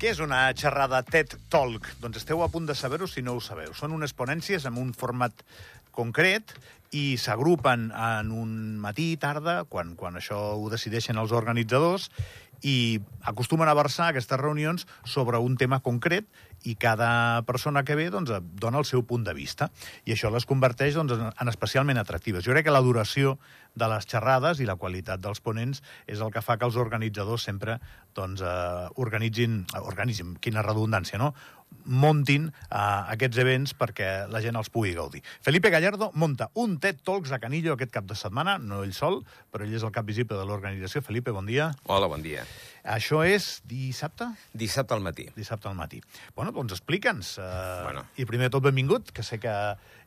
Què és una xerrada TED Talk? Doncs esteu a punt de saber-ho si no ho sabeu. Són unes ponències amb un format concret i s'agrupen en un matí, tarda, quan, quan això ho decideixen els organitzadors, i acostumen a versar aquestes reunions sobre un tema concret i cada persona que ve doncs, dona el seu punt de vista. I això les converteix doncs, en especialment atractives. Jo crec que la duració de les xerrades i la qualitat dels ponents és el que fa que els organitzadors sempre doncs, eh, organitzin, organitzin, quina redundància, no? Montin eh, aquests events perquè la gent els pugui gaudir. Felipe Gallardo monta un TED Talks a Canillo aquest cap de setmana, no ell sol, però ell és el cap visible de l'organització. Felipe, bon dia. Hola, bon dia. Això és dissabte? Dissabte al matí. Dissabte al matí. Bueno, doncs explica'ns. Uh, bueno. I primer de tot, benvingut, que sé que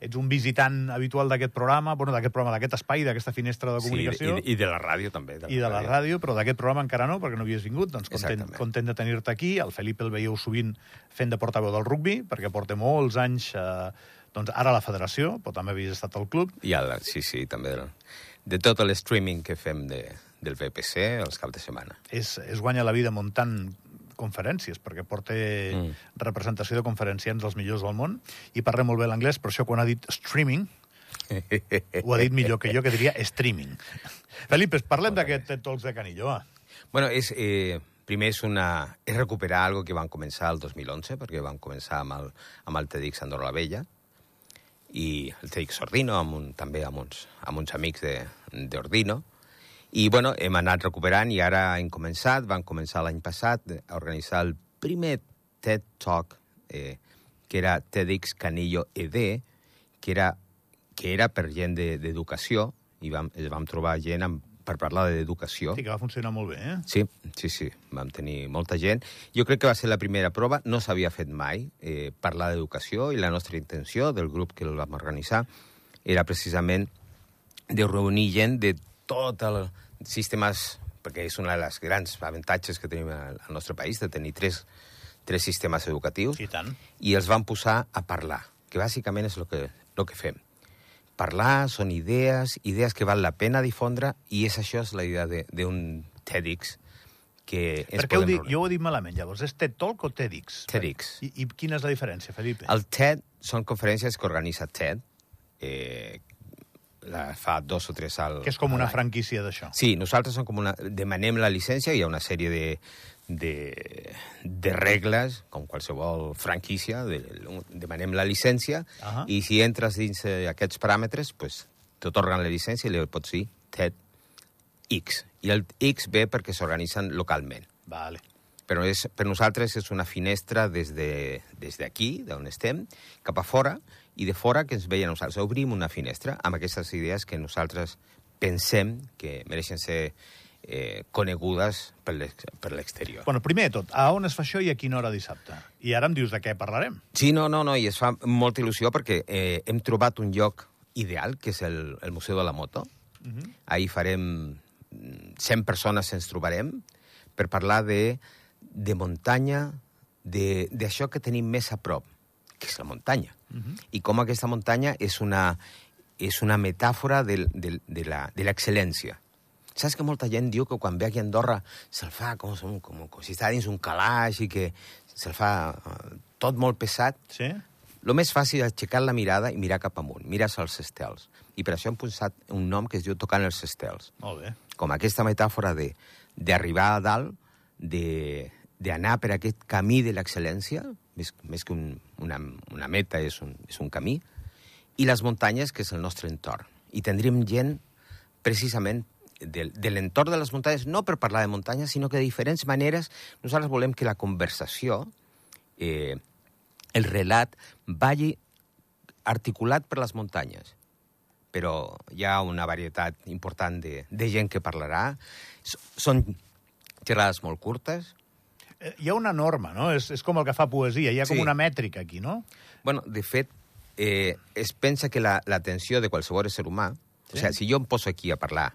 ets un visitant habitual d'aquest programa, bueno, d'aquest programa, d'aquest espai, d'aquesta finestra de comunicació. Sí, i, i de la ràdio, també. De la I de la ràdio, però d'aquest programa encara no, perquè no havies vingut. Doncs content, content de tenir-te aquí. El Felipe el veieu sovint fent de portaveu del rugby, perquè porta molts anys... Eh, doncs ara a la federació, però també havies estat al club. I ara, sí, sí, també. De tot l'streaming que fem de, del VPC els caps de setmana. És, és guanya la vida muntant conferències, perquè porta mm. representació de conferenciants dels millors del món, i parla molt bé l'anglès, per això quan ha dit streaming, ho ha dit millor que jo, que diria streaming. Felipe, parlem d'aquest TED Talks de Canillo, va. Bueno, és, eh, primer és, una, és recuperar algo que van començar el 2011, perquè van començar amb el, amb el TEDx Andorra la Vella, i el TEDx Ordino, amb un, també amb uns, amb uns amics d'Ordino, i, bueno, hem anat recuperant i ara hem començat, vam començar l'any passat a organitzar el primer TED Talk, eh, que era TEDx Canillo ED, que era, que era per gent d'educació, de, i vam, vam trobar gent amb, per parlar d'educació. Sí, que va funcionar molt bé, eh? Sí, sí, sí, vam tenir molta gent. Jo crec que va ser la primera prova, no s'havia fet mai, eh, parlar d'educació, i la nostra intenció del grup que el vam organitzar era precisament de reunir gent de tot el sistemes, perquè és una de les grans avantatges que tenim al nostre país, de tenir tres, tres sistemes educatius, I, tant. i els van posar a parlar, que bàsicament és el que, el que fem. Parlar són idees, idees que val la pena difondre, i és això és la idea d'un TEDx, que ens Perquè ho dic, jo ho he dit malament, llavors. És TED Talk o TEDx? TEDx. I, I quina és la diferència, Felipe? El TED són conferències que organitza TED, eh, la, fa dos o tres al... Que és com una franquícia d'això. Sí, nosaltres som com una, demanem la llicència, hi ha una sèrie de, de, de regles, com qualsevol franquícia, de, demanem la llicència, uh -huh. i si entres dins aquests paràmetres, pues, t'otorguen la llicència i li pots dir TED X. I el X ve perquè s'organitzen localment. Vale. Però és, per nosaltres és una finestra des d'aquí, de, d'on estem, cap a fora, i de fora que ens veien nosaltres. Obrim una finestra amb aquestes idees que nosaltres pensem que mereixen ser eh, conegudes per l'exterior. Bueno, primer de tot, a on es fa això i a quina hora dissabte? I ara em dius de què parlarem. Sí, no, no, no, i es fa molta il·lusió perquè eh, hem trobat un lloc ideal, que és el, el Museu de la Moto. Uh mhm. -huh. Ahir farem 100 persones ens trobarem per parlar de, de muntanya, d'això que tenim més a prop, que és la muntanya. Uh -huh. I com aquesta muntanya és una, és una metàfora de, de, de l'excel·lència. Saps que molta gent diu que quan ve aquí a Andorra se'l fa com, com, com, com si està dins un calaix i que se'l fa uh, tot molt pesat. Sí? El més fàcil és aixecar la mirada i mirar cap amunt, mires als estels. I per això hem posat un nom que es diu Tocant els estels. Molt bé. Com aquesta metàfora d'arribar a dalt, d'anar per aquest camí de l'excel·lència, més, més que un, una, una meta, és un, és un camí, i les muntanyes, que és el nostre entorn. I tindríem gent, precisament, de, de l'entorn de les muntanyes, no per parlar de muntanyes, sinó que de diferents maneres nosaltres volem que la conversació, eh, el relat, vagi articulat per les muntanyes. Però hi ha una varietat important de, de gent que parlarà. Són xerrades molt curtes, hi ha una norma, no? És, és com el que fa poesia, hi ha com sí. una mètrica aquí, no? Bueno, de fet, eh, es pensa que l'atenció la, de qualsevol ésser humà... Sí. O sigui, si jo em poso aquí a parlar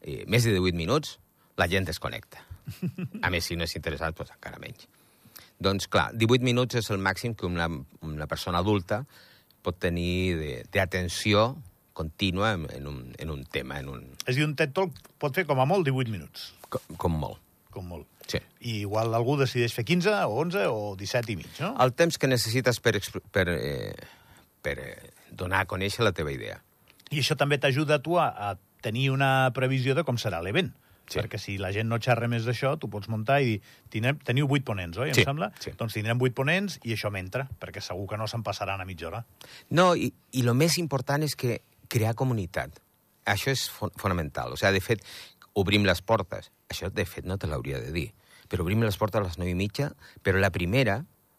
eh, més de 18 minuts, la gent es connecta. A més, si no és interessat, doncs encara menys. Doncs, clar, 18 minuts és el màxim que una, una persona adulta pot tenir d'atenció contínua en, en, un, en un tema, en un, És a dir, un TED Talk pot fer com a molt 18 minuts, com, com molt. com molt. Sí. I igual algú decideix fer 15 o 11 o 17 i mig, no? El temps que necessites per, per, eh, per eh, donar a conèixer la teva idea. I això també t'ajuda a tu a, a tenir una previsió de com serà l'event. Sí. Perquè si la gent no xerra més d'això, tu pots muntar i dir, tindrem, teniu vuit ponents, oi, em Sí, sembla? sí. Doncs tindrem vuit ponents i això m'entra, perquè segur que no se'n passaran a mitja hora. No, i, i el més important és que crear comunitat. Això és fo fonamental. O sigui, de fet, obrim les portes. Això, de fet, no te l'hauria de dir. Però obrim les portes a les 9 i mitja, però la primera,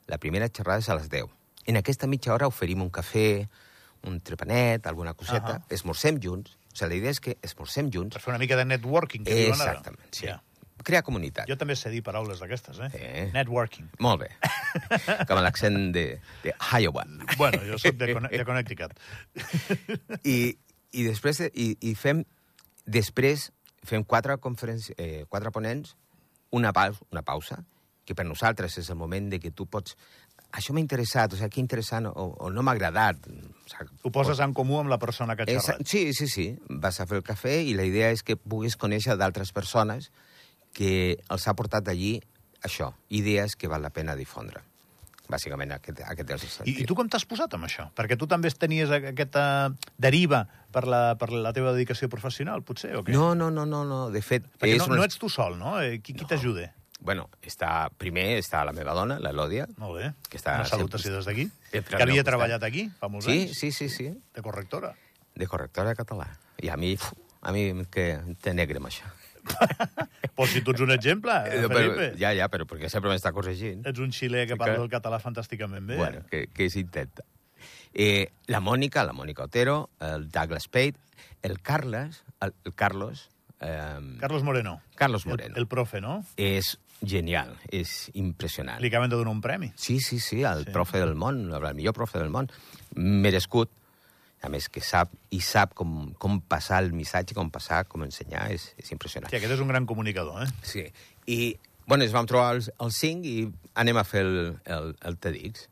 la primera xerrada és a les 10. En aquesta mitja hora oferim un cafè, un trepanet, alguna coseta, Ahà. esmorzem junts. O sigui, la idea és que esmorzem junts. Per fer una mica de networking, que diuen ara. Exactament, sí. Ja. Crear comunitat. Jo també sé dir paraules d'aquestes, eh? Eh. Networking. Molt bé. Com l'accent de, de Iowa. Bueno, jo sóc de, de Connecticut. I, i després de- i, i fem després fem quatre conferències eh, quatre ponents una pausa, una pausa que per nosaltres és el moment de que tu pots això m'ha interessat, o sigui, que interessant o, o no m'ha agradat. O sigui, Ho poses en comú amb la persona que xerrat. Sí, sí, sí. Vas a fer el cafè i la idea és que puguis conèixer d'altres persones que els ha portat allí això, idees que val la pena difondre. Bàsicament, aquest, aquest és el I, sentit. I tu com t'has posat amb això? Perquè tu també tenies aquesta deriva per la, per la teva dedicació professional, potser, o què? No, no, no, no, no. De fet, Perquè és no, una- no ets tu sol, no? Eh, Qui, qui t'ajuda? Bueno, està, primer està la meva dona, l'Elòdia. Molt bé. Que està Una salutació sempre- des d'aquí. sempre Que havia costat. treballat aquí fa molts Sí, anys. sí, sí, sí, De correctora. de correctora de català. I a mi, a mi que té negre amb això. Pues si tu ets un exemple, eh, Felipe. però, ja, ja, però perquè sempre m'està corregint. Ets un xilè que parla que- el català fantàsticament bé. Bueno, que, que s'intenta. Eh, la Mònica, la Mònica Otero, el Douglas Pate, el Carles, el, el Carlos... Eh, Carlos Moreno. Carlos El, Moreno. el profe, no? És genial, és impressionant. Li acaben de donar un premi. Sí, sí, sí, el sí. profe del món, el millor profe del món, merescut, a més que sap i sap com, com passar el missatge, com passar, com ensenyar, és, és impressionant. Sí, aquest és un gran comunicador, eh? Sí, i bueno, ens vam trobar els, els cinc i anem a fer el, el, el TEDx.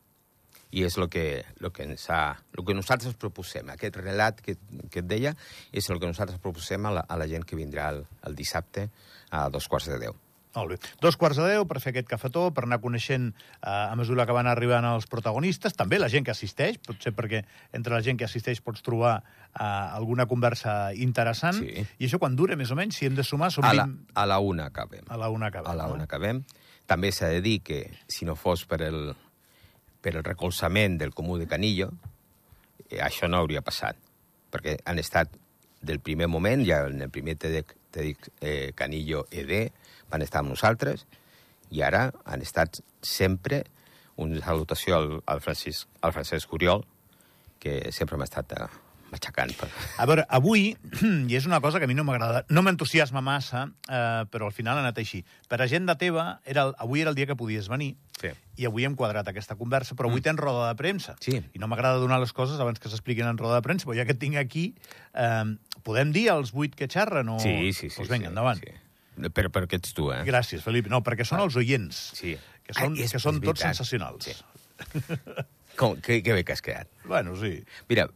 I és el que, lo que, ens ha, lo que nosaltres proposem. Aquest relat que, que et deia és el que nosaltres proposem a la, a la gent que vindrà el, el dissabte a dos quarts de deu. Molt bé. Dos quarts de deu per fer aquest cafetó, per anar coneixent eh, a mesura que van arribant els protagonistes, també la gent que assisteix, potser perquè entre la gent que assisteix pots trobar eh, alguna conversa interessant. Sí. I això quan dura, més o menys, si hem de sumar, són A la, 20... a la una acabem. A la una acabem. a la una acabem. També s'ha de dir que si no fos per el, per el recolzament del Comú de Canillo, eh, això no hauria passat, perquè han estat del primer moment, ja en el primer TEDx, TEDx eh, Canillo ED, van estar amb nosaltres, i ara han estat sempre una salutació al, al, Francisc, al Francesc Oriol, que sempre m'ha estat eh, matxacant. Per... A veure, avui, i és una cosa que a mi no m'agrada, no m'entusiasma massa, eh, però al final ha anat així. Per agenda teva, era el, avui era el dia que podies venir, Sí. i avui hem quadrat aquesta conversa, però avui tens roda de premsa. Sí. I no m'agrada donar les coses abans que s'expliquin en roda de premsa, però ja que et tinc aquí, eh, podem dir els vuit que xerren? O... Sí, sí, sí. Doncs vinga, sí, endavant. Sí. Però perquè ets tu, eh? Gràcies, Felip. No, perquè són els oients, Sí. que són, Ah, és- que són és tots sensacionals. Sí. Com, que, que bé que has quedat. Bueno, sí. Mira,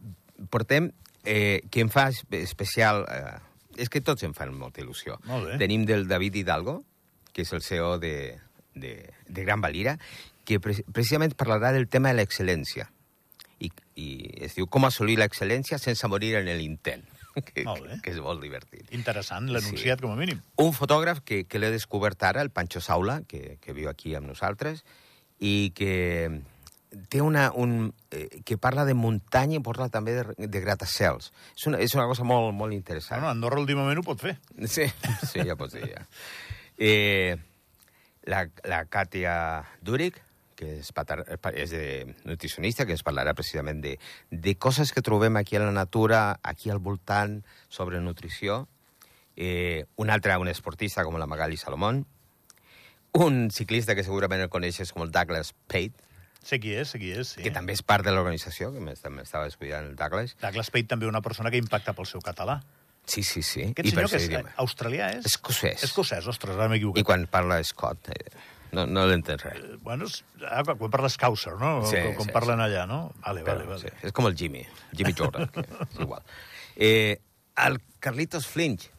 portem... Eh, que em fa espe- especial... Eh, és que tots em fan molta il·lusió. Molt bé. Tenim del David Hidalgo, que és el CEO de, de, de Gran Valira, que pre precisament parlarà del tema de l'excel·lència. I, I es diu com assolir l'excel·lència sense morir en l'intent. Que, que, que és molt divertit. Interessant, l'enunciat, com a mínim. Un fotògraf que, que l'he descobert ara, el Pancho Saula, que, que viu aquí amb nosaltres, i que té una, un, eh, que parla de muntanya i parla també de, de gratacels. És una, és una cosa molt, molt interessant. Bueno, Andorra últimament ho pot fer. Sí, sí, ja pots dir, ja. Eh, la, la Katia Duric, que és, patar, és de nutricionista, que ens parlarà precisament de, de coses que trobem aquí a la natura, aquí al voltant, sobre nutrició. Eh, un altre, un esportista com la Magali Salomón. Un ciclista que segurament el coneixes com el Douglas Pate, Sé qui és, sé qui és, sí. que també és part de l'organització, que m'est- m'estava descuidant el Douglas. Douglas Pate també una persona que impacta pel seu català. Sí, sí, sí. Aquest senyor que és idioma. eh, australià, és? Escocès. Escocès, ostres, ara m'he equivocat. I quan parla Scott, eh, no, no l'entens res. Eh, Bueno, ah, quan quan parles Scouser, no? Sí, com, com sí, parlen sí. allà, no? Vale, Però, vale, vale. sí, és com el Jimmy, Jimmy Jordan, que és igual. Eh, el Carlitos Flinch,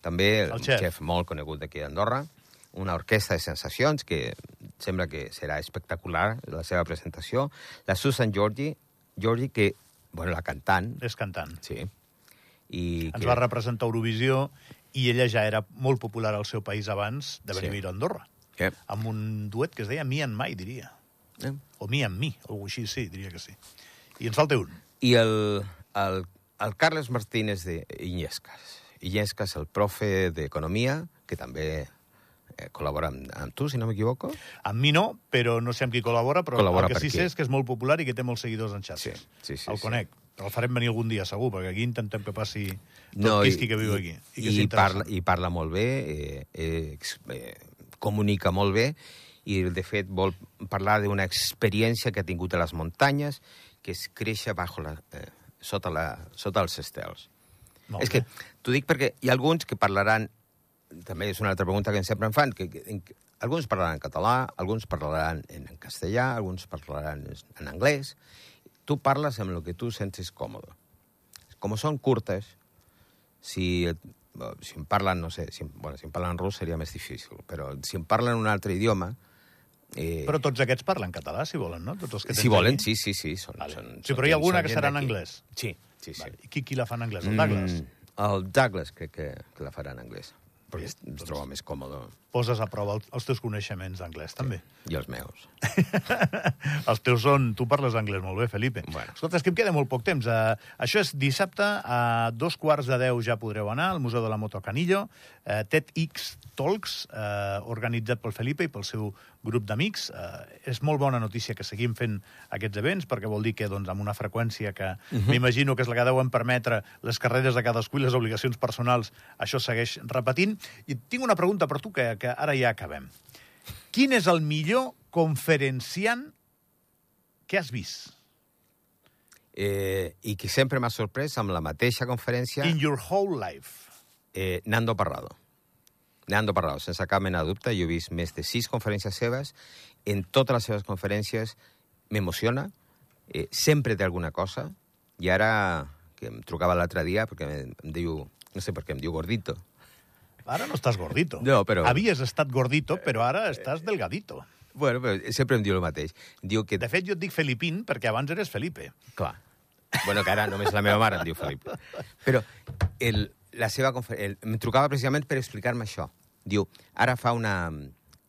també El un xef. xef molt conegut d'aquí d'Andorra, una orquestra de sensacions que sembla que serà espectacular la seva presentació. La Susan Georgi, Georgi que, bueno, la cantant, És cantant. sí, i Ens que, va representar Eurovisió i ella ja era molt popular al seu país abans de venir Sí. a Andorra. Que, Amb un duet que es deia Me and My, diria. eh? O Me and Me, o alguna així, sí, diria que sí. I ens falta un. I el, el, el Carles Martínez de Iñescas. Iñescas, el profe d'Economia, que també eh, col·labora amb, amb tu, si no m'equivoco. Amb mi no, però no sé amb qui col·labora, però Col·labora el que sí sé és que és molt popular i que té molts seguidors en xarxes. Sí, sí, sí, el sí. conec. Però el farem venir algun dia, segur, perquè aquí intentem que passi tot No, quisqui que viu aquí. I, que i, parla. I parla molt bé, eh, eh, eh, comunica molt bé, i de fet vol parlar d'una experiència que ha tingut a les muntanyes, que és créixer bajo la, eh, sota, la, sota els estels. Molt és bé. que t'ho dic perquè hi ha alguns que parlaran, també és una altra pregunta que sempre em fan, que, que, en, alguns parlaran en català, alguns parlaran en, castellà, alguns parlaran en anglès. Tu parles amb el que tu sentes còmode. Com són curtes, si, si em parlen, no sé, si, bueno, si em parlen rus seria més difícil, però si em parlen un altre idioma... Eh, Però tots aquests parlen català, si volen, no? Tots els que si volen, aquí. sí, sí, sí. Són, Vale. són, Sí, però hi ha alguna que serà en anglès. Sí, sí, sí. Vale. I qui, qui la fa en anglès? El Douglas? Mm, el Douglas crec que, que la farà en anglès, perquè es, Doncs- es troba més còmode. Poses a prova els, els teus coneixements d'anglès, també. I els meus. els teus són... Tu parles anglès molt bé, Felipe. Bueno. Escolta, és que em queda molt poc temps. Uh, això és dissabte, a dos quarts de deu ja podreu anar al Museu de la Moto Canillo. Uh, TEDx Talks, uh, organitzat pel Felipe i pel seu grup d'amics. Uh, és molt bona notícia que seguim fent aquests events, perquè vol dir que doncs, amb una freqüència que uh -huh. m'imagino que és la que deuen permetre les carreres de cadascú i les obligacions personals, això segueix repetint. I tinc una pregunta per tu, que, que ara ja acabem. Quin és el millor conferenciant que has vist Eh, I que sempre m'ha sorprès amb la mateixa conferència in your whole life? eh, Nando Parrado. Nando Parrado, sense cap mena de dubte. Jo he vist més de sis conferències seves. En totes les seves conferències m'emociona. Eh, sempre té alguna cosa. I ara, que em trucava l'altre dia, perquè em, em diu... No sé per què em diu gordito. Ara no estàs gordito. No, però- Havies estat gordito, però ara estàs delgadito. Bueno, però sempre em diu el mateix. Diu que De fet, jo et dic Felipín perquè abans eres Felipe. Clar. Bueno, que ara només la meva mare em diu Felip. Però el, la seva confer... el, em trucava precisament per explicar-me això. Diu, ara fa una...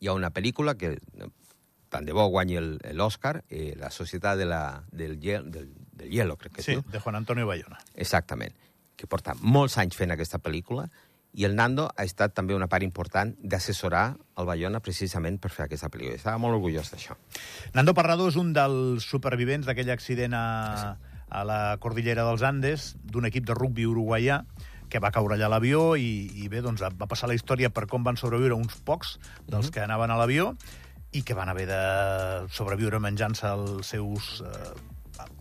Hi ha una pel·lícula que tant de bo guanyi el- l'Oscar, eh, La societat de la, del, hiel, del, del hielo, crec que es Sí, diu. de Juan Antonio Bayona. Exactament. Que porta molts anys fent aquesta pel·lícula i el Nando ha estat també una part important d'assessorar el Bayona precisament per fer aquesta pel·lícula. Estava molt orgullós d'això. Nando Parrado és un dels supervivents d'aquell accident a, a la Cordillera dels Andes, d'un equip de rugby uruguaià, que va caure allà l'avió i, i bé, doncs va passar la història per com van sobreviure uns pocs dels que anaven a l'avió i que van haver de sobreviure menjant-se els seus eh,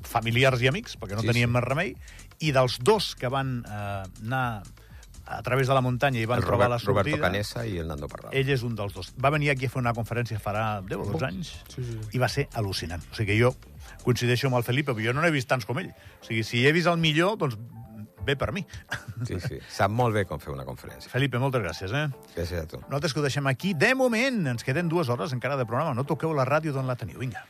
familiars i amics, perquè no Sí, tenien sí. més remei, i dels dos que van eh, anar a través de la muntanya i van el trobar Robert, la sortida... Roberto Canessa i el Nando Parrado. Ell és un dels dos. Va venir aquí a fer una conferència farà 10 o 12 anys sí, sí. i va ser al·lucinant. O sigui que jo coincideixo amb el Felipe, però jo no n'he vist tants com ell. O sigui, si he vist el millor, doncs bé per mi. Sí, sí. Sap molt bé com fer una conferència. Felipe, moltes gràcies, eh? Gràcies a tu. Nosaltres que ho deixem aquí. De moment, ens queden dues hores encara de programa. No toqueu la ràdio d'on la teniu. Vinga.